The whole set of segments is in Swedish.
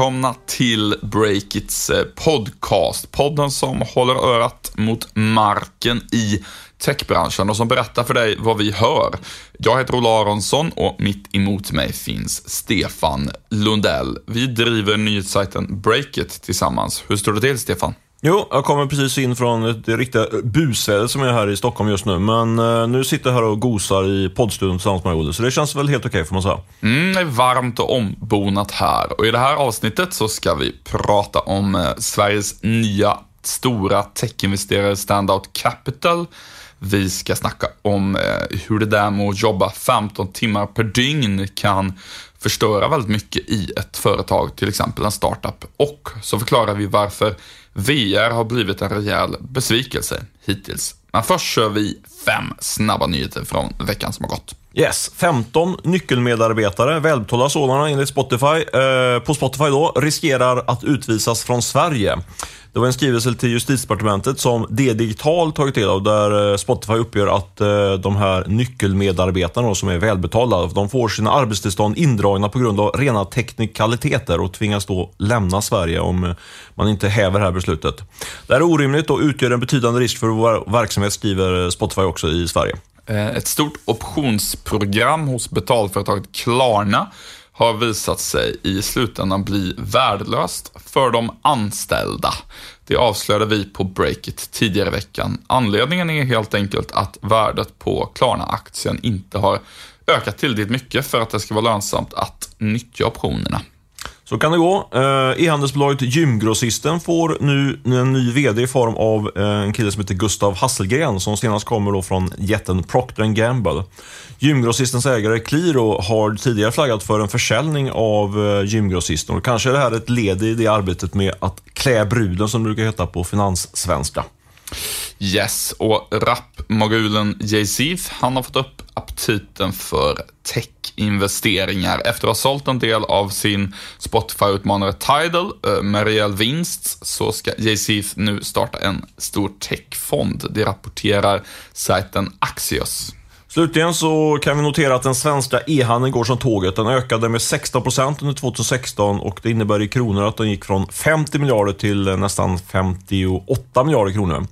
Välkomna till Breakits eh, podcast. Podden som håller örat mot marken i techbranschen och som berättar för dig vad vi hör. Jag heter Ola Aronsson och mitt emot mig finns Stefan Lundell. Vi driver nyhetssajten Breakit tillsammans. Hur står det till, Stefan? Jo, jag kommer precis in från ett riktiga busväder som är här i Stockholm just nu. Men eh, nu sitter jag här och gosar i poddstudion tillsammans med Olle, så det känns väl helt okej får man säga. Mm, det är varmt och ombonat här och i det här avsnittet så ska vi prata om eh, Sveriges nya stora techinvesterare Standout Capital. Vi ska snacka om eh, hur det där med att jobba 15 timmar per dygn kan förstöra väldigt mycket i ett företag, till exempel en startup. Och så förklarar vi varför VR har blivit en rejäl besvikelse hittills. Men först kör vi fem snabba nyheter från veckan som har gått. Yes, 15 nyckelmedarbetare, välbetalda sådana enligt Spotify, eh, på Spotify då, riskerar att utvisas från Sverige. Det var en skrivelse till justitiedepartementet som D-digital tagit del av där eh, Spotify uppger att eh, de här nyckelmedarbetarna som är välbetalda, de får sina arbetstillstånd indragna på grund av rena teknikaliteter och tvingas då lämna Sverige om eh, man inte häver det här beslutet. Det här är orimligt och utgör en betydande risk för vår verksamhet, skriver eh, Spotify också i Sverige. Eh, ett stort optionsprogram hos betalföretaget Klarna har visat sig i slutändan bli värdelöst för de anställda. Det avslöjade vi på Breakit tidigare i veckan. Anledningen är helt enkelt att värdet på Klarna-aktien inte har ökat tillräckligt mycket för att det ska vara lönsamt att nyttja optionerna. Så kan det gå. Eh, e-handelsbolaget Gymgrossisten får nu en ny VD i form av eh, en kille som heter Gustav Hasselgren som senast kommer då från jätten Procter Gamble. Gymgrossistens ägare Qliro har tidigare flaggat för en försäljning av eh, Gymgrossisten och kanske är det här ett led i det arbetet med att klä bruden som det brukar heta på finanssvenska. Yes, och rapmogulen Jay-Z, han har fått upp aptiten för tech-investeringar. Efter att ha sålt en del av sin Spotify-utmanare Tidal eh, med rejäl vinst så ska Jay-Z nu starta en stor techfond. Det rapporterar sajten Axios. Slutligen så kan vi notera att den svenska e-handeln går som tåget. Den ökade med 16 procent under 2016 och det innebär i kronor att den gick från 50 miljarder till nästan 58 miljarder kronor.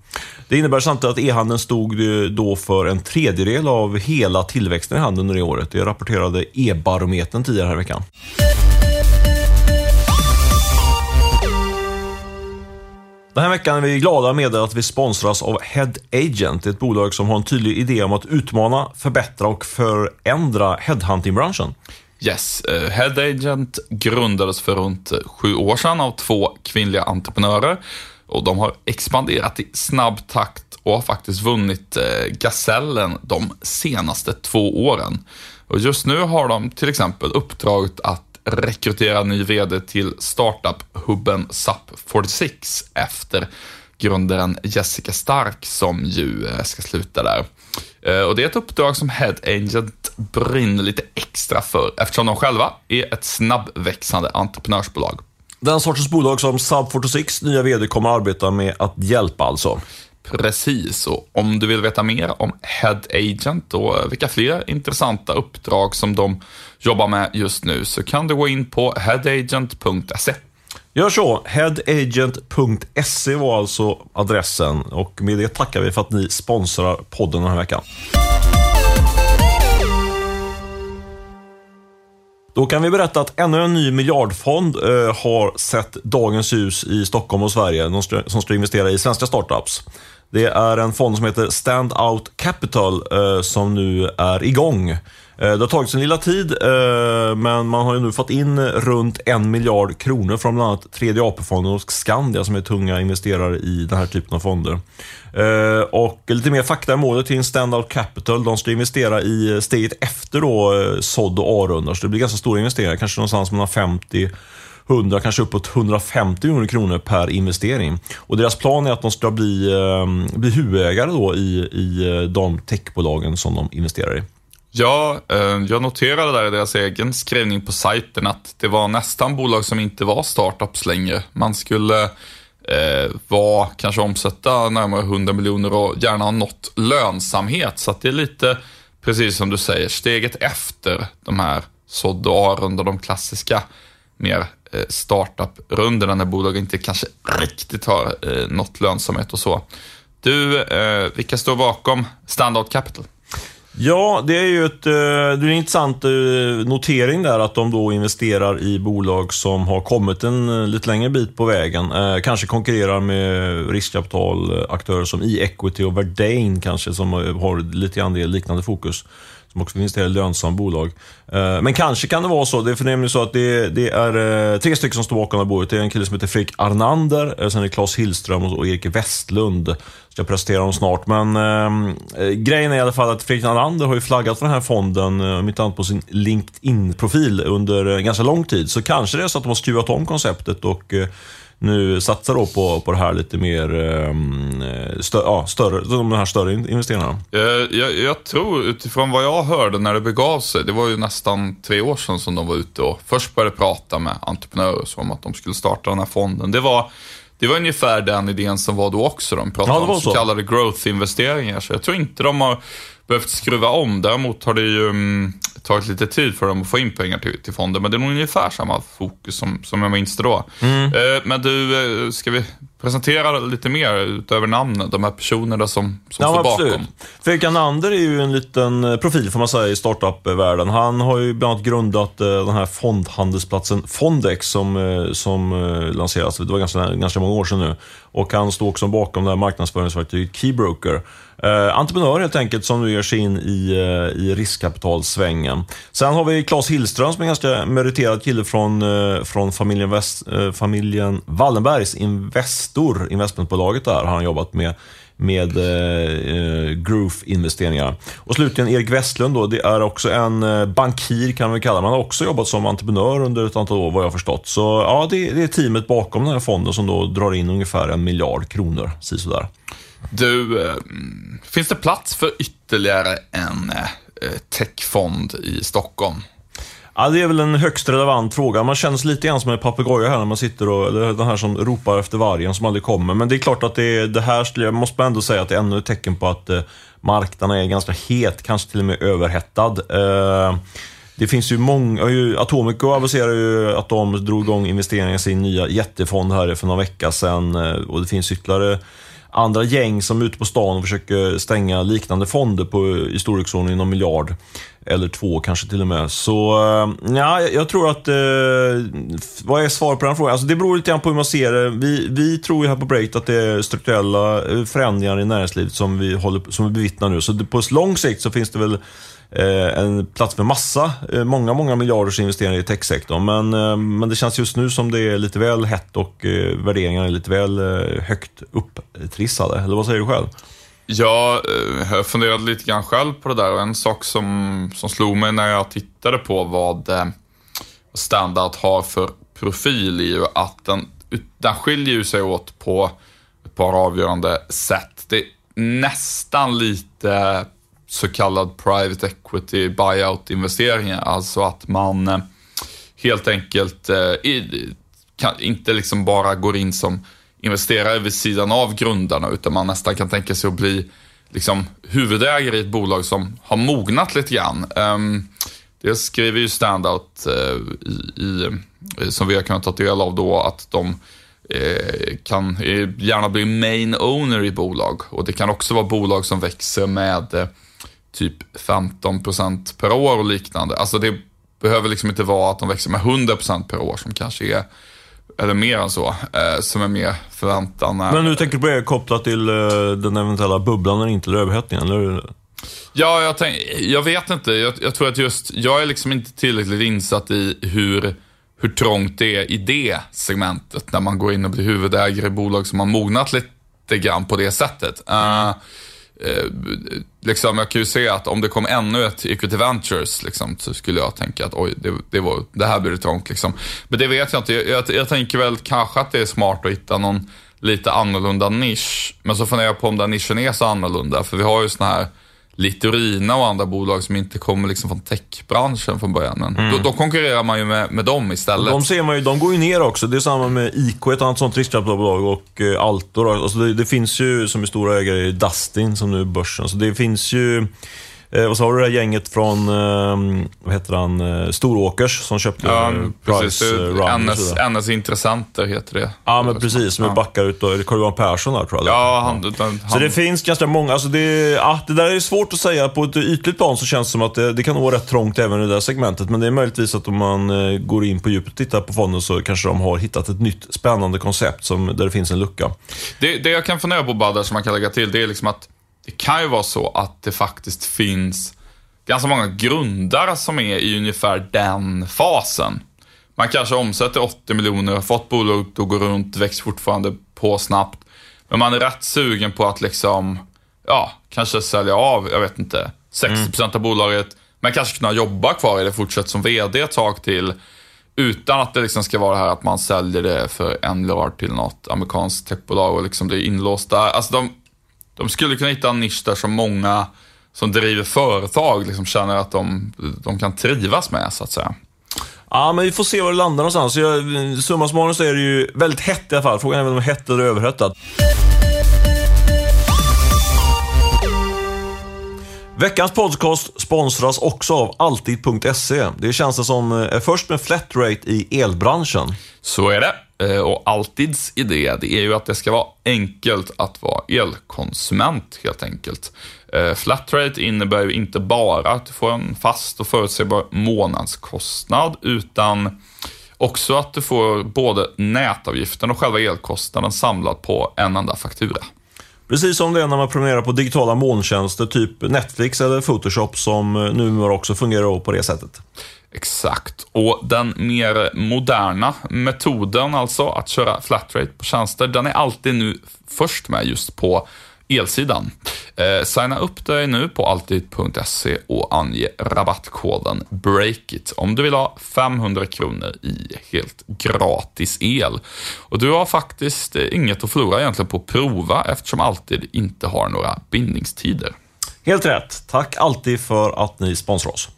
Det innebär samtidigt att e-handeln stod då för en tredjedel av hela tillväxten i handeln under det året. Det rapporterade E-barometern tidigare här i veckan. Den här veckan är vi glada med att vi sponsras av Head Agent, ett bolag som har en tydlig idé om att utmana, förbättra och förändra headhunting-branschen. Yes, eh, Head Agent grundades för runt sju år sedan av två kvinnliga entreprenörer och de har expanderat i snabb takt och har faktiskt vunnit eh, Gasellen de senaste två åren. Och just nu har de till exempel uppdraget att rekrytera ny VD till startup-hubben SAP46 efter grundaren Jessica Stark som ju eh, ska sluta där. Eh, och det är ett uppdrag som Head Agent brinner lite extra för eftersom de själva är ett snabbväxande entreprenörsbolag. Den sortens bolag som Sub46 nya VD kommer att arbeta med att hjälpa alltså. Precis, och om du vill veta mer om Head Agent och eh, vilka fler intressanta uppdrag som de jobbar med just nu så kan du gå in på headagent.se. Gör så. Headagent.se var alltså adressen och med det tackar vi för att ni sponsrar podden den här veckan. Då kan vi berätta att ännu en ny miljardfond eh, har sett dagens ljus i Stockholm och Sverige, som ska investera i svenska startups. Det är en fond som heter Standout Capital eh, som nu är igång. Eh, det har tagit sin lilla tid, eh, men man har ju nu fått in runt en miljard kronor från bland annat tredje AP-fonden och Skandia som är tunga investerare i den här typen av fonder. Eh, och lite mer fakta i målet till Standard Capital. De ska investera i steget efter då sådd och A-runda, så det blir ganska stora investeringar, kanske någonstans mellan 50 100, kanske uppåt 150 miljoner kronor per investering. Och deras plan är att de ska bli, bli huvudägare då i, i de techbolagen som de investerar i. Ja, eh, jag noterade där i deras egen skrivning på sajten att det var nästan bolag som inte var startups längre. Man skulle eh, vara, kanske omsätta närmare 100 miljoner och gärna ha nått lönsamhet. Så att det är lite, precis som du säger, steget efter de här sådd och A-runda, de klassiska mer eh, startup-rundorna när bolag inte kanske riktigt har eh, nått lönsamhet och så. Du, eh, vilka står bakom Standard Capital? Ja, det är ju ett, eh, det är en intressant eh, notering där att de då investerar i bolag som har kommit en eh, lite längre bit på vägen. kanske konkurrerar med riskkapitalaktörer som e-equity och Verdane kanske, som har lite grann det liknande fokus som också investerar i lönsamma bolag. Eh, men kanske kan det vara så, det är nämligen så att det, det, är eh, tre stycken som står bakom det här bordet. Det är en kille som heter Fredrik Arnander, eh, sen är det Claes Hillström och Erik Westlund. Ska presentera dem snart, men eh, grejen är i alla fall att Fredrik Arnander har ju flaggat för den här fonden, om inte annat på sin LinkedIn-profil under ganska lång tid. Så kanske det är så att de har skruvat om konceptet och eh, nu satsar då på, på det här lite mer, um, stö, ja, större, de här större investerarna? Jag, jag, jag, tror utifrån vad jag hörde när det begav sig, det var ju nästan tre år sedan som de var ute och först började prata med entreprenörer om att de skulle starta den här fonden. Det var det var ungefär den idén som var då också. De pratade ja, om så, så kallade growth-investeringar. Så jag tror inte de har behövt skruva om. Däremot har det ju um, tagit lite tid för dem att få in pengar till, till fonden. Men det är nog ungefär samma fokus som, som jag minns det då. Mm. Uh, men du, uh, ska vi presentera lite mer utöver namnen? De här personerna som, som ja, står absolut. bakom. Fredrik Anander är ju en liten eh, profil får man säga i startup-världen. Han har ju bland annat grundat den här fondhandelsplatsen Fondex som, som lanserades, det var ganska, ganska många år sedan nu. Och han står också bakom det här marknadsföringsverktyget Keybroker. Eh, entreprenör helt enkelt som nu ger sig in i, eh, i riskkapitalsvängen. Sen har vi Claes Hillström som är en ganska meriterad kille från, eh, från familjen, West, eh, familjen Wallenbergs Investor, investmentbolaget där, har han jobbat med med eh, eh Groof-investeringar. Och slutligen Erik Westlund då, det är också en eh, bankir kan vi kalla Man har också jobbat som entreprenör under ett antal år vad jag har förstått. Så ja, det, det är teamet bakom den här fonden som då drar in ungefär en miljard kronor, sådär. Du, eh, finns det plats för ytterligare en eh, techfond i Stockholm? Ja, det är väl en högst relevant fråga. Man känns lite grann som en papegoja här när man sitter och, eller den här som ropar efter vargen som aldrig kommer. Men det är klart att det, det här skulle jag måste ändå säga att det är ännu ett tecken på att eh, marknaden är ganska het, kanske till och med överhettad. Eh, det finns ju många, Atomico aviserar ju att de drog igång investeringar i sin nya jättefond här för några veckor sedan. Eh, och det finns ytterligare andra gäng som är ute på stan och försöker stänga liknande fonder på, i storleksordningen någon miljard. Eller två kanske till och med. Så eh, ja, jag tror att... Eh, vad är svaret på den frågan? Alltså, det beror lite grann på hur man ser det. Vi, vi tror ju här på Break att det är strukturella eh, förändringar i näringslivet som vi, håller, som vi bevittnar nu. Så det, på lång sikt så finns det väl Eh, en plats för massa, eh, många, många miljarders investeringar i techsektorn. Men, eh, men det känns just nu som det är lite väl hett och värderingarna är lite väl högt upptrissade. Eller vad säger du själv? Ja, eh, jag funderade lite grann själv på det där och en sak som, som slog mig när jag tittade på vad eh, Standard har för profil är ju att den, den skiljer sig åt på ett par avgörande sätt. Det är nästan lite så kallad private equity buyout-investeringar. Alltså att man eh, helt enkelt kan, inte liksom bara går in som investerare vid sidan av grundarna utan man nästan kan tänka sig att bli liksom huvudägare i ett bolag som har mognat lite grann. Um, det skriver ju Standout uh, i, i, eh, som vi har kunnat ta del av då, att de eh, kan gärna bli main owner i bolag. Och det kan också vara bolag som växer med typ 15% per år och liknande. Alltså det behöver liksom inte vara att de växer med 100% per år som kanske är eller mer än så, eh, som är mer förväntan. Men nu tänker du på det kopplat till eh, den eventuella bubblan eller inte, eller överhettningen, eller? Ja, jag, tänk, jag vet inte. Jag, jag, tror att just, jag är liksom inte tillräckligt insatt i hur, hur trångt det är i det segmentet, när man går in och blir huvudägare i bolag som har mognat lite grann på det sättet. Mm. Uh, eh, liksom, jag kan ju se att om det kom ännu ett Equity Ventures, liksom, så skulle jag tänka att oj, det, det, var, det här blir trångt. Liksom. Men det vet jag inte. Jag, jag, jag, tänker väl kanske att det är smart att hitta någon lite annorlunda nisch. Men så funderar jag på om den nischen är så annorlunda. För vi har ju sådana här Litorina och andra bolag som inte kommer liksom från techbranschen från början. Mm. Då, då, konkurrerar man ju med, med dem istället. De ser man ju, de går ju ner också. Det är samma med IK, ett annat sånt riskkapitalbolag, och eh, Altor. Alltså det, det, finns ju, som är stora ägare i Dustin, som nu är börsen. Så det finns ju och så har du det här gänget från, eh, vad heter han, eh, Storåkers som köpte Ja, eh, precis. Eh, NS. NS Intressenter heter det. Ja, men precis. Som Ja. backar ut och, Carl-Johan Persson där tror jag. Ja, han, han, Så det finns ganska många, alltså det, ja, det där är svårt att säga. På ett ytligt plan så känns det som att det, det kan vara rätt trångt även i det där segmentet. Men det är möjligtvis att om man eh, går in på djupet och tittar på fonden så kanske de har hittat ett nytt spännande koncept som, där det finns en lucka. Det, det jag kan fundera på bara där som man kan lägga till, det är liksom att det kan ju vara så att det faktiskt finns ganska många grundare som är i ungefär den fasen. Man kanske omsätter 80 miljoner, har fått bolaget att gå runt, växer fortfarande på snabbt. Men man är rätt sugen på att liksom, ja, kanske sälja av, jag vet inte, 60% av bolaget, men kanske kunna jobba kvar det, fortsätta som VD ett tag till. Utan att det liksom ska vara det här att man säljer det för en miljard till något amerikanskt techbolag och liksom det är inlåst där. Alltså de, de skulle kunna hitta en nisch där som många som driver företag liksom känner att de, de kan trivas med, så att säga. Ja, men vi får se var det landar någonstans. Jag, summa summarum så är det ju väldigt hett i alla fall. Frågan är väl om det är hett eller överhettat. Veckans podcast sponsras också av Alltid.se. Det känns det som eh, är först med flatrate i elbranschen. Så är det. Eh, och Alltids idé, det är ju att det ska vara enkelt att vara elkonsument, helt enkelt. Eh, Flatrate innebär ju inte bara att du får en fast och förutsägbar månadskostnad, utan också att du får både nätavgiften och själva elkostnaden samlad på en enda faktura. Precis som det är när man prenumererar på digitala molntjänster, typ Netflix eller Photoshop, som eh, numera också fungerar på det sättet. Exakt. Och den mer moderna metoden, alltså att köra flatrate på tjänster, den är alltid nu först med just på elsidan. Eh, signa upp dig nu på alltid.se och ange rabattkoden BREAKIT om du vill ha 500 kronor i helt gratis el. Och du har faktiskt eh, inget att förlora egentligen på att prova eftersom Alltid inte har några bindningstider. Helt rätt. Tack alltid för att ni sponsrar oss.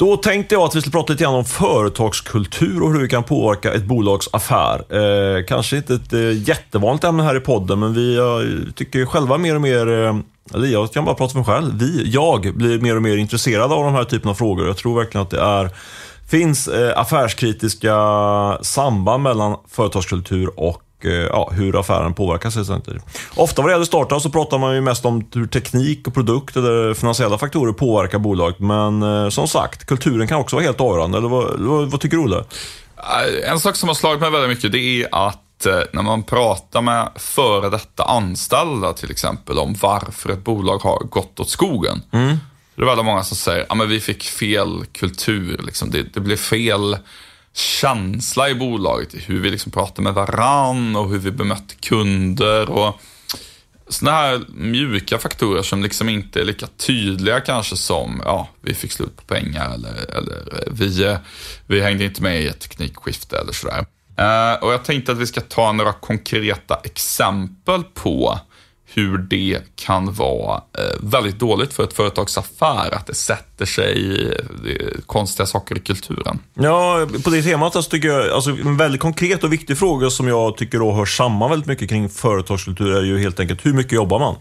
Då tänkte jag att vi skulle prata lite grann om företagskultur och hur det kan påverka ett bolags affär. Eh, kanske inte ett eh, jättevanligt ämne här i podden, men vi eh, tycker själva mer och mer, eh, eller jag kan bara prata för mig själv, vi, jag blir mer och mer intresserad av de här typen av frågor. Jag tror verkligen att det är, finns eh, affärskritiska samband mellan företagskultur och ja, hur affären påverkas. helt enkelt. Ofta vad det gäller startup så pratar man ju mest om hur teknik och produkt eller finansiella faktorer påverkar bolaget. Men eh, som sagt, kulturen kan också vara helt avgörande. Eller vad, vad, vad tycker du Olle? Eh, En sak som har slagit mig väldigt mycket, det är att eh, när man pratar med före detta anställda till exempel om varför ett bolag har gått åt skogen. Det är väldigt många som säger, ja men vi fick fel kultur, liksom. det, det blev fel känsla i bolaget, i hur vi liksom pratar med varann och hur vi bemötte kunder. och sådana här mjuka faktorer som liksom inte är lika tydliga kanske som, ja, vi fick slut på pengar eller, eller vi, vi hängde inte med i ett teknikskifte eller sådär. Eh, och jag tänkte att vi ska ta några konkreta exempel på hur det kan vara eh, väldigt dåligt för ett företags affär, att det sätter sig konstiga saker i kulturen. Ja, på det temat så tycker jag, alltså en väldigt konkret och viktig fråga som jag tycker då hör samman väldigt mycket kring företagskultur är ju helt enkelt hur mycket jobbar man?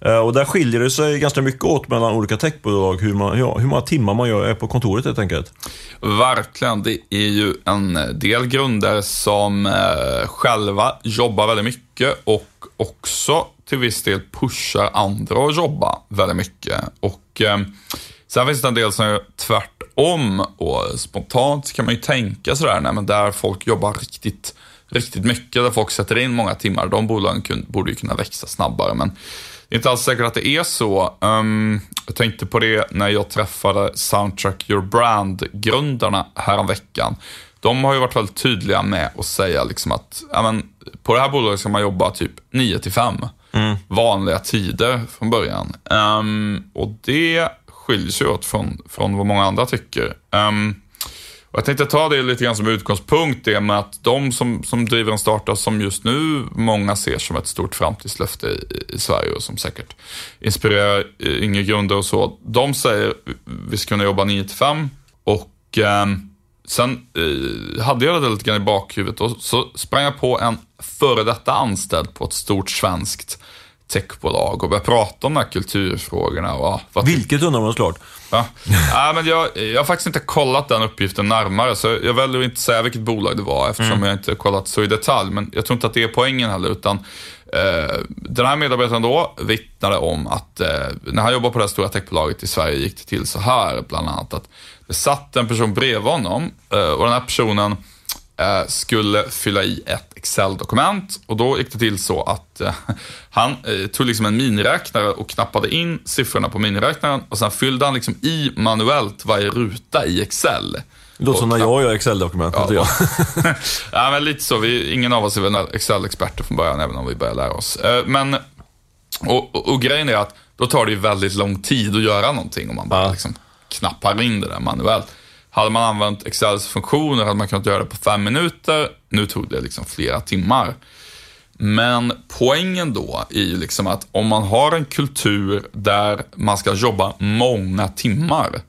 Eh, Och där skiljer det sig ganska mycket åt mellan olika techbolag, hur, man, ja, hur många timmar man gör är på kontoret helt enkelt. Verkligen. Det är ju en del grundare som eh, själva jobbar väldigt mycket och också till viss del pushar andra att jobba väldigt mycket. Och eh, Sen finns det en del som är tvärtom och spontant kan man ju tänka sådär, nej, men där folk jobbar riktigt, riktigt mycket, där folk sätter in många timmar, de bolagen borde ju kunna växa snabbare. Men det är inte alls säkert att det är så. Um, jag tänkte på det när jag träffade Soundtrack Your Brand-grundarna häromveckan. De har ju varit väldigt tydliga med att säga liksom att ja, men, på det här bolaget ska man jobba typ 9 till 5. Mm. Vanliga tider från början. Um, och det skiljer sig åt från, från vad många andra tycker. Um, och jag tänkte ta det lite grann som utgångspunkt, det med att de som, som driver en startup som just nu många ser som ett stort framtidslöfte i, i Sverige och som säkert inspirerar eh, yngre grundare och så. De säger vi ska kunna jobba 9 till 5 och eh, sen eh, hade jag det lite grann i bakhuvudet och så sprang jag på en före detta anställd på ett stort svenskt techbolag och börja prata om de här kulturfrågorna. Vad Vilket undrar man såklart. Ja. ja, men jag, jag har faktiskt inte kollat den uppgiften närmare, så jag väljer att inte säga vilket bolag det var eftersom mm. jag inte kollat så i detalj. Men jag tror inte att det är poängen heller, utan eh, den här medarbetaren då vittnade om att eh, när han jobbade på det här stora techbolaget i Sverige gick det till så här, bland annat att det satt en person bredvid honom eh, och den här personen skulle fylla i ett Excel-dokument och då gick det till så att eh, han eh, tog liksom en miniräknare och knappade in siffrorna på miniräknaren och sen fyllde han liksom i manuellt varje ruta i Excel. Det låter som när jag gör Excel-dokument. Ja, ja, men lite så. Vi, ingen av oss är väl Excel-experter från början, även om vi börjar lära oss. Eh, men, och, och, och, grejen är att då tar det ju väldigt lång tid att göra någonting om man bara ja. liksom knappar in det där manuellt. Hade man använt Excels funktioner hade man kunnat göra det på fem minuter. Nu tog det liksom flera timmar. Men poängen då är ju liksom att om man har en kultur där man ska jobba många timmar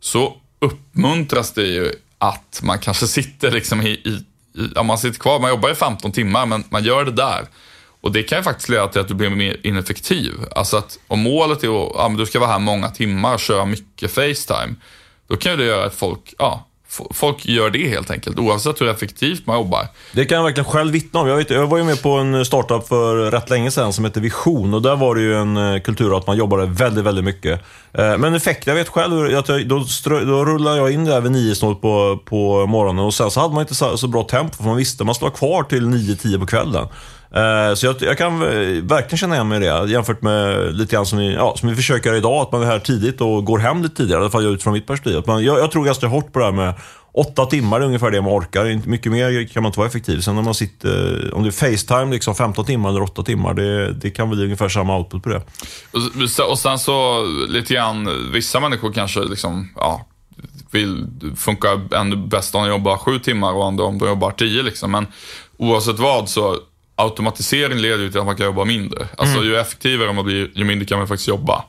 så uppmuntras det ju att man kanske sitter liksom i, i, i ja, man sitter kvar, man jobbar i 15 timmar men man gör det där. Och det kan ju faktiskt leda till att du blir mer ineffektiv. Alltså att om målet är att ja, du ska vara här många timmar, köra mycket Facetime då kan ju det göra att folk, ja, folk gör det helt enkelt, oavsett hur effektivt man jobbar. Det kan jag verkligen själv vittna om. Jag, vet, jag var ju med på en startup för rätt länge sedan som hette Vision och där var det ju en eh, kultur att man jobbade väldigt, väldigt mycket. Eh, men effekt, jag vet själv, att jag, då, strö, då rullade jag in där vid nio snart på, på morgonen och sen så hade man inte så, så bra tempo för man visste att man skulle vara kvar till nio, tio på kvällen. Eh, så jag, jag, kan eh, verkligen känna igen mig i det, jämfört med lite grann som vi, ja, som vi försöker göra idag, att man är här tidigt och går hem lite tidigare, i alla fall utifrån mitt perspektiv. Att man, jag, jag tror ganska hårt på det här med åtta timmar är ungefär det man orkar. Inte mycket mer kan man inte vara effektiv. Sen när man sitter, eh, om det är Facetime, liksom 15 timmar eller 8 timmar, det, det kan bli ungefär samma output på det. Och, och sen så lite grann, vissa människor kanske liksom, ja, vill funka ännu bäst om de jobbar sju timmar och andra om de jobbar tio liksom. Men oavsett vad så automatisering leder ju till att man kan jobba mindre. Alltså mm. ju effektivare man blir, ju mindre kan man faktiskt jobba.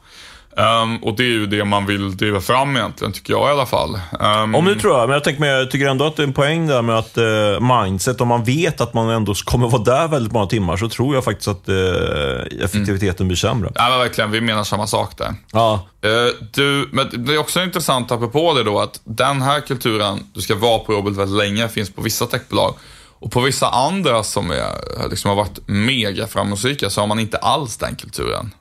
Um, och det är ju det man vill driva fram egentligen, tycker jag i alla fall. Um, om det tror jag, men jag, tänker, men jag tycker ändå att det är en poäng där med att uh, mindset, om man vet att man ändå kommer vara där väldigt många timmar, så tror jag faktiskt att uh, effektiviteten mm. blir sämre. Ja, men verkligen. Vi menar samma sak där. Ja. Uh, du, men det är också intressant apropå det då, att den här kulturen, du ska vara på jobbet väldigt länge, finns på vissa techbolag. Och på vissa andra som är, liksom har varit mega framgångsrika så har man inte alls den kulturen.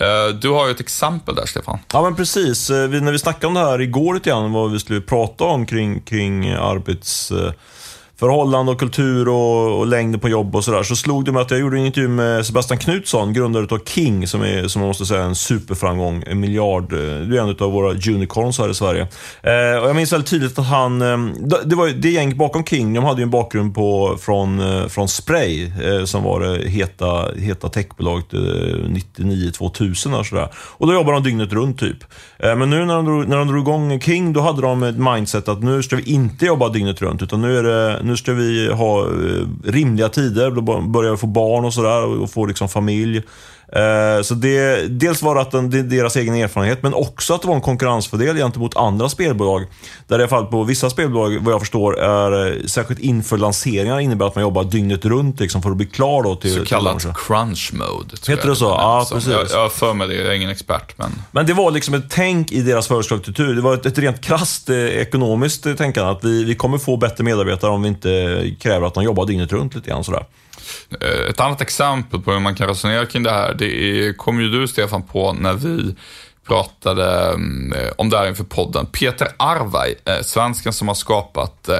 Eh, du har ju ett exempel där, Stefan. Ja, men precis. Eh, vi, när vi snackade om det här igår lite grann, vad vi skulle prata om kring, kring arbets eh, förhållande och kultur och, och längden på jobb och sådär, så slog det mig att jag gjorde en intervju med Sebastian Knutsson, grundare av King, som är, som man måste säga, en superframgång. En miljard, eh, du är en av våra unicorns här i Sverige. Eh, och jag minns väldigt tydligt att han, eh, det var det gäng bakom King, de hade ju en bakgrund på, från, eh, från Spray, eh, som var det heta, heta techbolaget eh, 99-2000 och sådär. Och då jobbade de dygnet runt typ. Eh, men nu när de, drog, när de drog igång King, då hade de ett mindset att nu ska vi inte jobba dygnet runt, utan nu är det nu ska vi ha eh, rimliga tider, då börjar vi få barn och sådär och få liksom familj. Eh, så det, dels var det att den, det deras egen erfarenhet, men också att det var en konkurrensfördel gentemot andra spelbolag. Där i alla fall på vissa spelbolag, vad jag förstår, är eh, särskilt inför lanseringar innebär att man jobbar dygnet runt liksom, för att bli klar då till... Så kallat till crunch mode. Heter det så? Ja, precis. Jag har för mig det, jag är ingen expert. Men... men det var liksom ett tänk i deras företagskultur. Det var ett, ett rent krasst eh, ekonomiskt eh, tänkande. Att vi, vi kommer få bättre medarbetare om vi inte kräver att de jobbar dygnet runt lite grann sådär. Eh, ett annat exempel på hur man kan resonera kring det här, det kom ju du Stefan på när vi pratade mm, om det här inför podden. Peter Arvaj, eh, svensken som har skapat eh,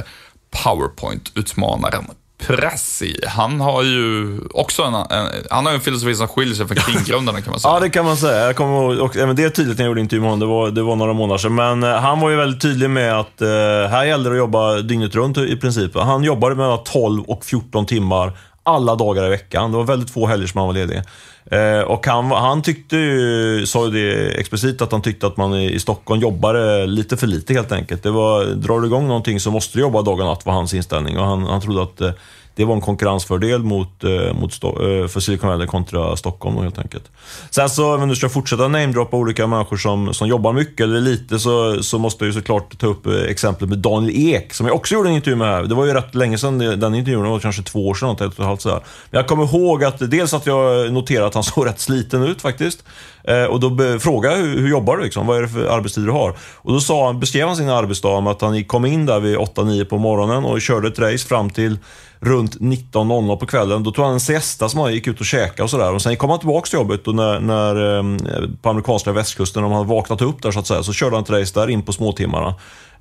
PowerPoint-utmanaren Pressi, han har ju också en, en, han har en filosofi som skiljer sig från King-grundarna kan man säga. ja, det kan man säga. Jag kommer ihåg, och även det är tydligt när jag gjorde intervju med honom, det var, det var några månader sedan. Men uh, han var ju väldigt tydlig med att uh, här gäller det att jobba dygnet runt i princip. Han jobbade mellan 12 och 14 timmar alla dagar i veckan. Det var väldigt få helger som han var ledig. Eh, och han, han tyckte ju, sa ju det explicit, att han tyckte att man i, i Stockholm jobbade lite för lite helt enkelt. Det var, drar du igång någonting så måste du jobba dag och natt var hans inställning. Och han, han trodde att eh, det var en konkurrensfördel mot, eh, mot eh, för Silicon Valley kontra Stockholm helt enkelt. Sen så, om du ska fortsätta namedroppa olika människor som, som jobbar mycket eller lite, så, så måste jag ju såklart ta upp eh, exemplet med Daniel Ek, som jag också gjorde en intervju med här. Det var ju rätt länge sedan den intervjun, det var kanske två år sedan, ett och ett halvt sådär. Men jag kommer ihåg att dels att jag noterade att han såg rätt sliten ut faktiskt. Eh, och då frågade jag hur, hur jobbar du? Liksom? Vad är det för arbetstider du har? Och då sa han, beskrev han sin arbetsdag med att han kom in där vid 8-9 på morgonen och körde ett race fram till runt 19.00 på kvällen. Då tog han en siesta som han gick ut och käkade och sådär. Och sen kom han tillbaka till jobbet och när, när, ehm, på amerikanska västkusten, när de hade vaknat upp där så att säga, så körde han ett race där in på småtimmarna.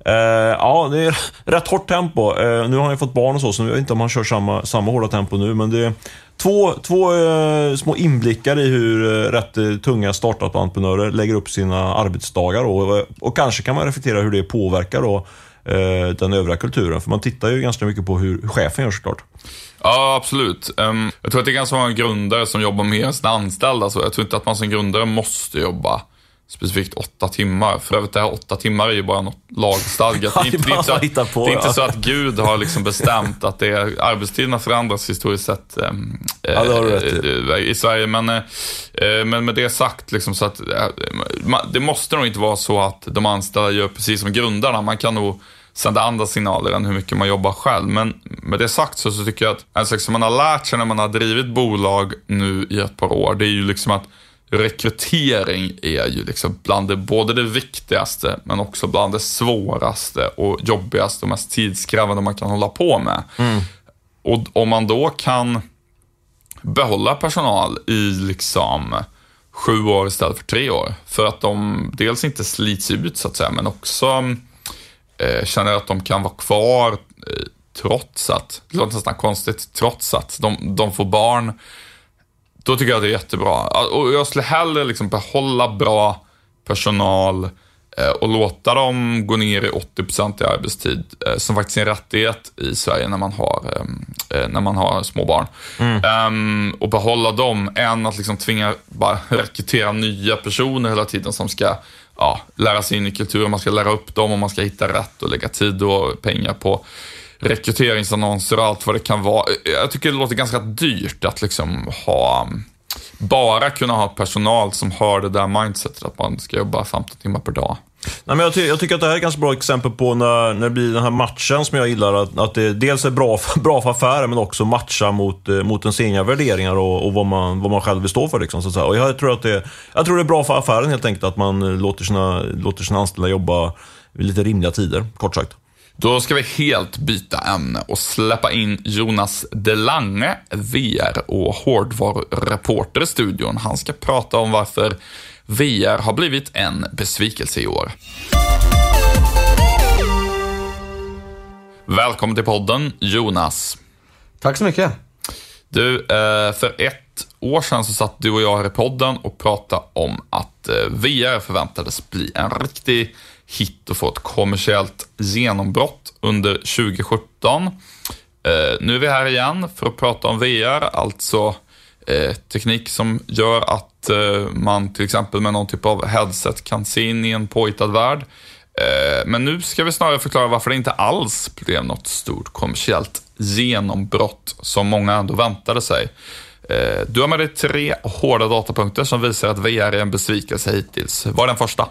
Uh, ja, det är rätt hårt tempo. Uh, nu har han ju fått barn och så, så jag vet inte om han kör samma, samma hårda tempo nu. Men det är två, två uh, små inblickar i hur rätt tunga startup-entreprenörer lägger upp sina arbetsdagar. då. Och, och kanske kan man reflektera hur det påverkar då, den övriga kulturen. För man tittar ju ganska mycket på hur chefen gör såklart. Ja, absolut. Ehm, jag tror att det är ganska många grundare som jobbar med sina anställda. Så jag tror inte att man som grundare måste jobba specifikt åtta timmar. För övrigt, det här åtta timmar är ju bara något lagstadgat. Ja, Det är inte, det är inte, så, att, på, det är inte ja. så att Gud har liksom bestämt att det är, arbetstiderna förändras historiskt sett ehm, Ja, du rätt i. eh, i Sverige. Men, eh, eh, men med det sagt, liksom, så att, eh, det måste nog inte vara så att de anställda gör precis som grundarna. Man kan nog sända andra signaler än hur mycket man jobbar själv. Men med det sagt så, så tycker jag att en sak som man har lärt sig när man har drivit bolag nu i ett par år, det är ju liksom att rekrytering är ju liksom bland det, både det viktigaste men också bland det svåraste och jobbigaste och mest tidskrävande man kan hålla på med. Och om man då kan behålla personal i liksom sju år istället för tre år. För att de dels inte slits ut så att säga, men också eh, känner att de kan vara kvar eh, trots att, det låter nästan konstigt, trots att de, de får barn. Då tycker jag att det är jättebra. Och jag skulle hellre liksom behålla bra personal eh, och låta dem gå ner i 80% i arbetstid, som faktiskt är en rättighet i Sverige när man har, eh, eh, när man har små barn. Ehm, och behålla dem, än att liksom tvinga bara rekrytera nya personer hela tiden som ska ja, lära sig in i kulturen, man ska lära upp dem och man ska hitta rätt och lägga tid och pengar på rekryteringsannonser och allt vad det kan vara. Jag tycker det låter ganska dyrt att liksom ha um, bara kunna ha personal som har det där mindsetet att man ska jobba 15 timmar per dag. Nej, men jag, ty jag tycker att det här är ett ganska bra exempel på när, när det blir den här matchen som jag gillar. Att, att det dels är bra för, bra för affären men också matcha mot, eh, mot ens egna värderingar och, och vad, man, vad man själv vill stå för. Liksom, så att säga. Och jag, tror att det, jag tror det är bra för affären helt enkelt att man eh, låter sina, låter sina anställda jobba vid lite rimliga tider, kort sagt. Då ska vi helt byta ämne och släppa in Jonas Delange, VR och hårdvarureporter i studion. Han ska prata om varför VR har blivit en besvikelse i år. Välkommen till podden, Jonas. Tack så mycket. Du, eh, för ett år sedan så satt du och jag här i podden och pratade om att eh, VR förväntades bli en riktig hit och få ett kommersiellt genombrott under 2017. Eh, nu är vi här igen för att prata om VR, alltså teknik som gör att man till exempel med någon typ av headset kan se in i en påhittad värld. Eh, men nu ska vi snarare förklara varför det inte alls blev något stort kommersiellt genombrott som många ändå väntade sig. Eh, du har med dig tre hårda datapunkter som visar att VR är en besvikelse hittills. Vad är den första?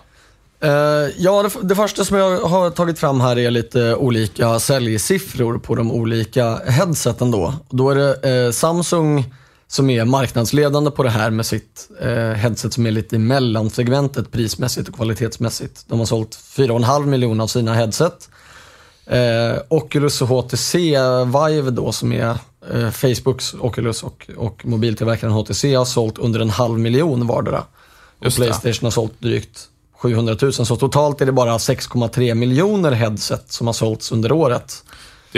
Eh, ja, det, det första som jag har tagit fram här är lite olika säljsiffror på de olika headseten då. Då är det eh, Samsung som är marknadsledande på det här med sitt eh, headset som är lite i mellansegmentet prismässigt och kvalitetsmässigt. De har sålt 4,5 miljoner av sina headset. Eh, Oculus och HTC Vive då som är eh, Facebooks Oculus och, och mobiltillverkaren HTC har sålt under en halv miljon vardera. Och Just det. Playstation har sålt drygt 700 000. Så totalt är det bara 6,3 miljoner headset som har sålts under året.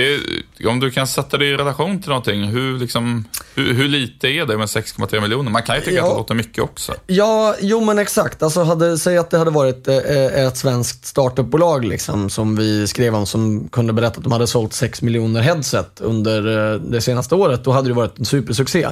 Är, om du kan sätta det i relation till någonting, hur, liksom, hur, hur lite är det med 6,3 miljoner? Man kan ju tycka Ja. att det låter mycket också. Ja, jo men exakt. Alltså hade, säg att det hade varit eh, ett svenskt startupbolag liksom, som vi skrev om som kunde berätta att de hade sålt 6 miljoner headset under eh, det senaste året. Då hade det varit en supersuccé.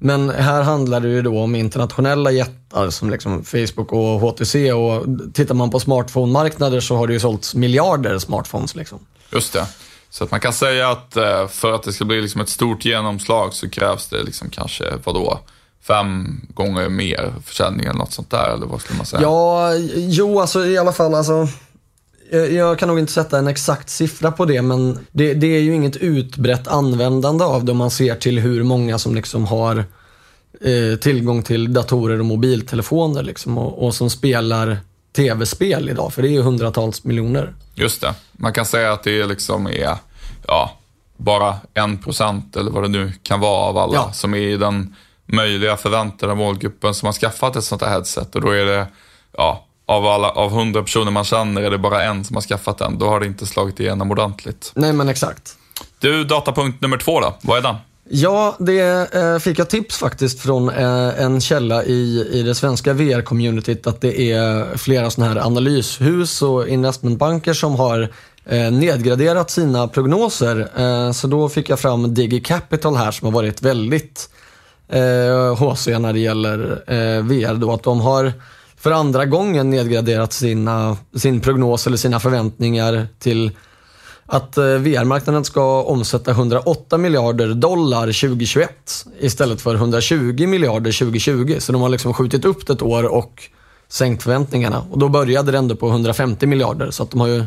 Men här handlar det ju då om internationella jättar som liksom Facebook och HTC och tittar man på smartphone-marknader så har det ju sålts miljarder smartphones. Liksom. Just det. Så att man kan säga att eh, för att det ska bli liksom ett stort genomslag så krävs det liksom kanske, vadå, fem gånger mer försäljning eller något sånt där, eller vad skulle man säga? Ja, jo alltså i alla fall alltså. Jag, jag kan nog inte sätta en exakt siffra på det, men det, det är ju inget utbrett användande av det om man ser till hur många som liksom har eh, tillgång till datorer och mobiltelefoner liksom, och, och som spelar tv-spel idag, för det är ju hundratals miljoner. Just det. Man kan säga att det liksom är, ja, bara en procent eller vad det nu kan vara av alla Ja. som är i den möjliga förväntade målgruppen som har skaffat ett sånt här headset. Och då är det, ja, av, alla, av 100 personer man känner är det bara en som har skaffat den. Då har det inte slagit igenom ordentligt. Nej, men exakt. Du, datapunkt nummer två då. Vad är den? Ja, det eh, fick jag tips faktiskt från eh, en källa i, i det svenska VR-communityt att det är flera sådana här analyshus och investmentbanker som har eh, nedgraderat sina prognoser. Eh, så då fick jag fram Digi Capital här som har varit väldigt eh, HC när det gäller eh, VR. Då, att de har för andra gången nedgraderat sina, sin prognos eller sina förväntningar till att eh, VR-marknaden ska omsätta 108 miljarder dollar 2021 istället för 120 miljarder 2020. Så de har liksom skjutit upp det ett år och sänkt förväntningarna. Och då började det ändå på 150 miljarder, så att de har ju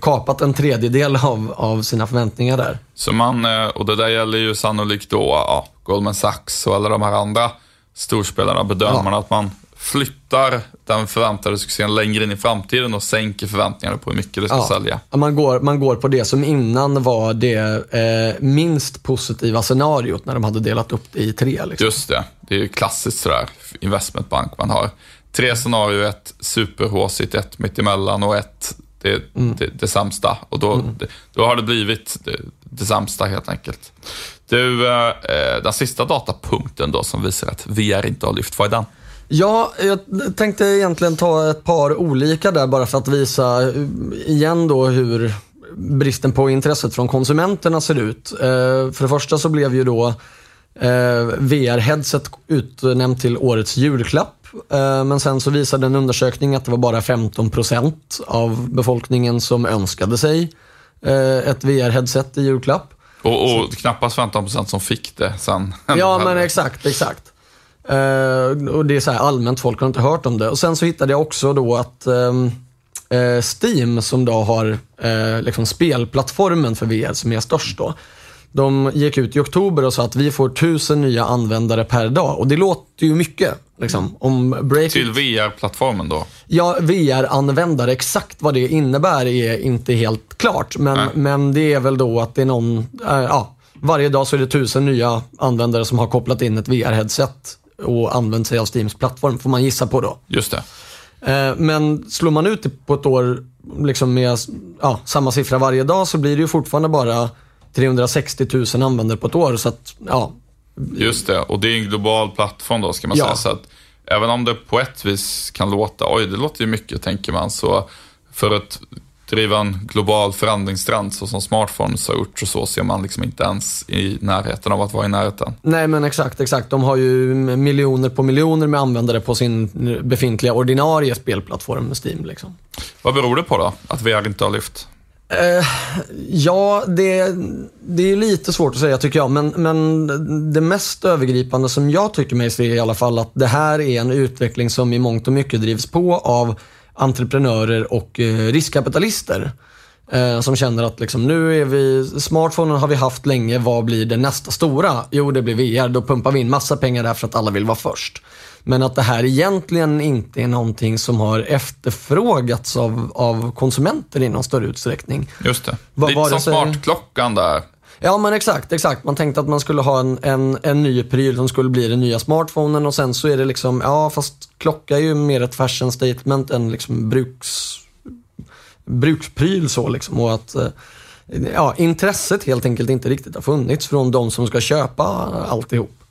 kapat en tredjedel av, av sina förväntningar där. Så man, eh, och det där gäller ju sannolikt då ja, Goldman Sachs och alla de här andra storspelarna, bedömarna, att man flyttar den förväntade succén längre in i framtiden och sänker förväntningarna på hur mycket det ska sälja. Man går, man går på det som innan var det eh, minst positiva scenariot när de hade delat upp det i tre. Liksom. Just det, det är ju klassiskt sådär investmentbank. Man har tre scenarier, ett superhåsigt, ett mittemellan och ett det, det, det sämsta. Och då, det, då har det blivit det, det sämsta helt enkelt. Du, eh, den sista datapunkten då som visar att VR inte har lyft, vad är den? Ja, jag tänkte egentligen ta ett par olika där bara för att visa eh, igen då hur bristen på intresset från konsumenterna ser ut. Eh, För det första så blev ju då eh, VR-headset utnämnt till årets julklapp. Men sen så visade en undersökning att det var bara 15% av befolkningen som önskade sig ett VR-headset i julklapp. Och, och knappast 15% som fick det sen. Ja, men exakt, exakt. Eh, och det är så här allmänt, folk har inte hört om det. Och sen så hittade jag också då att ehm, eh, Steam, som då har eh, liksom spelplattformen för VR som är störst då. De gick ut i oktober och sa att vi får tusen nya användare per dag. Och det låter ju mycket. Liksom. Om Break Till VR-plattformen då. Ja, VR-användare, exakt vad det innebär är inte helt klart. Men, Nej. men det är väl då att det är någon, ja, varje dag så är det tusen nya användare som har kopplat in ett VR-headset och använt sig av Steams plattform, får man gissa på då. Just det. Eh, Men slår man ut det på ett år liksom med ja, samma siffra varje dag så blir det ju fortfarande bara 360 000 användare på ett år. Så att, ja, Just det, och det är en global plattform då ska man Ja. säga. Så att även om det på ett vis kan låta, oj det låter ju mycket tänker man, så för att driva en global förändringstrend så som smartphones har gjort och så ser man liksom inte ens i närheten av att vara i närheten. Nej men exakt, exakt. De har ju miljoner på miljoner med användare på sin befintliga ordinarie spelplattform Steam. Liksom. Vad beror det på då, att VR inte har lyft? Ja, det, det är lite svårt att säga tycker jag. Men, men det mest övergripande som jag tycker mig se i alla fall att det här är en utveckling som i mångt och mycket drivs på av entreprenörer och eh, riskkapitalister. Eh, som känner att liksom, nu är vi, smartphonen har vi haft länge, vad blir det nästa stora? Jo, det blir VR. Då pumpar vi in massa pengar där för att alla vill vara först. Men att det här egentligen inte är någonting som har efterfrågats av, av konsumenter i någon större utsträckning. Just det. Lite var det som säger? smartklockan där. Ja men exakt, exakt. Man tänkte att man skulle ha en, en, en ny pryl som skulle bli den nya smartphonen och sen så är det liksom, ja fast klocka är ju mer ett fashion statement än liksom bruks, brukspryl så liksom. Och att eh, ja, intresset helt enkelt inte riktigt har funnits från de som ska köpa alltihop.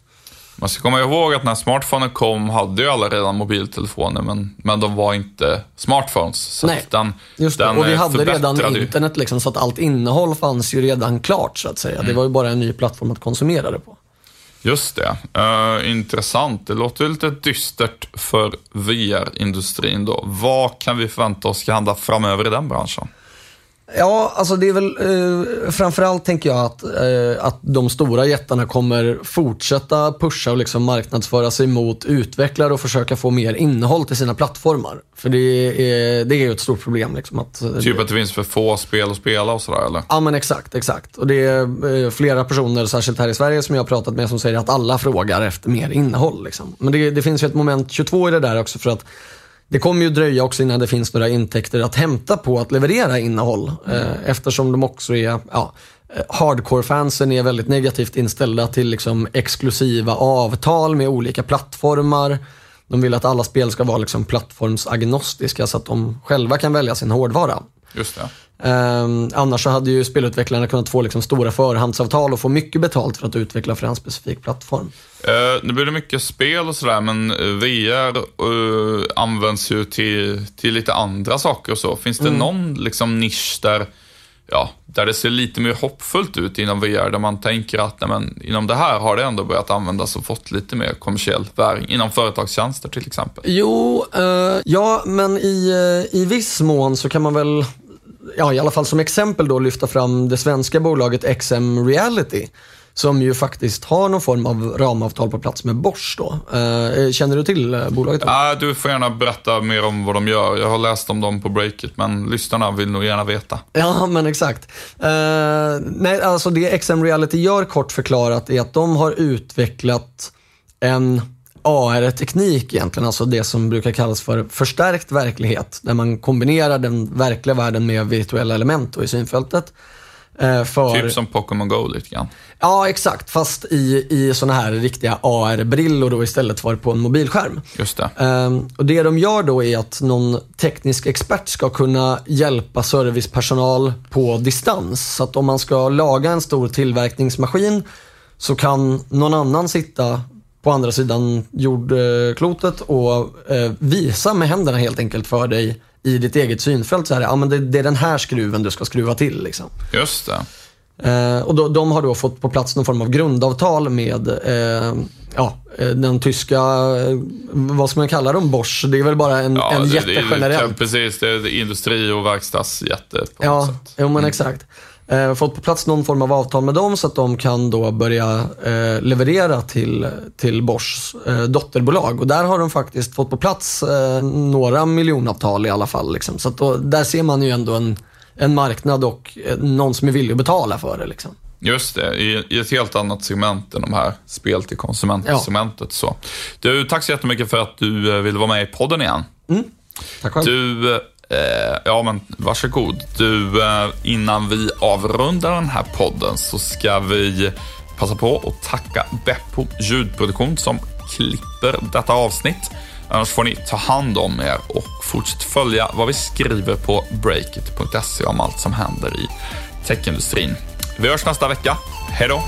Man ska komma ihåg att när smartphonen kom hade ju alla redan mobiltelefoner, men, men de var inte smartphones. Så Nej, den, Just det. den och vi eh, hade redan internet liksom, så att allt innehåll fanns ju redan klart så att säga. Mm. Det var ju bara en ny plattform att konsumera det på. Just det. Eh, intressant. Det låter lite dystert för VR-industrin då. Vad kan vi förvänta oss ska hända framöver i den branschen? Ja, alltså det är väl eh, framförallt tänker jag att, eh, att de stora jättarna kommer fortsätta pusha och liksom marknadsföra sig mot utvecklare och försöka få mer innehåll till sina plattformar. För det är, det är ju ett stort problem. Liksom, att, eh, Typ att det finns för få spel att spela och sådär eller? Ja men exakt, exakt. Och det är eh, flera personer, särskilt här i Sverige, som jag har pratat med som säger att alla frågar efter mer innehåll. Liksom. Men det, det finns ju ett moment 22 i det där också för att det kommer ju dröja också innan det finns några intäkter att hämta på att leverera innehåll. Eh, eftersom de också är, ja, eh, hardcore-fansen är väldigt negativt inställda till liksom exklusiva avtal med olika plattformar. De vill att alla spel ska vara liksom plattformsagnostiska så att de själva kan välja sin hårdvara. Just det. Um, annars så hade ju spelutvecklarna kunnat få liksom stora förhandsavtal och få mycket betalt för att utveckla för en specifik plattform. Uh, nu blir det mycket spel och sådär, men eh, VR uh, används ju till, till lite andra saker och så. Finns det mm. någon liksom nisch där, ja, där det ser lite mer hoppfullt ut inom VR, där man tänker att nej, men, inom det här har det ändå börjat användas och fått lite mer kommersiell väring, inom företagstjänster till exempel? Jo, uh, ja, men i, i viss mån så kan man väl ja, i alla fall som exempel då lyfta fram det svenska bolaget XM Reality som ju faktiskt har någon form av ramavtal på plats med Bosch. Då. Eh, känner du till eh, bolaget? Ja, du får gärna berätta mer om vad de gör. Jag har läst om dem på Breakit, men lyssnarna vill nog gärna veta. Ja, men exakt. Eh, nej, alltså det XM Reality gör kort förklarat är att de har utvecklat en AR-teknik egentligen, alltså det som brukar kallas för förstärkt verklighet, där man kombinerar den verkliga världen med virtuella element i synfältet. Eh, för... Typ som Pokémon Go lite grann. Ja, exakt. Fast i, i sådana här riktiga AR-brillor då istället för på en mobilskärm. Just det. Um, och det de gör då är att någon teknisk expert ska kunna hjälpa servicepersonal på distans. Så att om man ska laga en stor tillverkningsmaskin så kan någon annan sitta på andra sidan jordklotet och eh, visa med händerna helt enkelt för dig i ditt eget synfält. Så här, ja, men det, det är den här skruven du ska skruva till. Liksom. Just det. Eh, och då, de har då fått på plats någon form av grundavtal med eh, ja, eh, den tyska, eh, vad ska man kalla dem, Bosch? Det är väl bara en, ja, en jätte generellt. Precis, det är industri och verkstadsjätte på ja, något sätt. Ja, men mm. exakt eh, fått på plats någon form av avtal med dem så att de kan då börja eh, leverera till, till Boschs eh, dotterbolag. Och där har de faktiskt fått på plats eh, några miljonavtal i alla fall. Liksom. Så då, där ser man ju ändå en, en marknad och eh, någon som är villig att betala för det. Liksom. Just det, i, i, ett helt annat segment än de här spel till konsument-segmentet. Ja. Så. Du, tack så jättemycket för att du eh, ville vara med i podden igen. Mm. Tack själv. Du, Eh, ja, men varsågod. Du, eh, innan vi avrundar den här podden så ska vi passa på att tacka Beppo ljudproduktion som klipper detta avsnitt. Annars får ni ta hand om er och fortsätt följa vad vi skriver på breakit.se om allt som händer i techindustrin. Vi hörs nästa vecka. Hej då!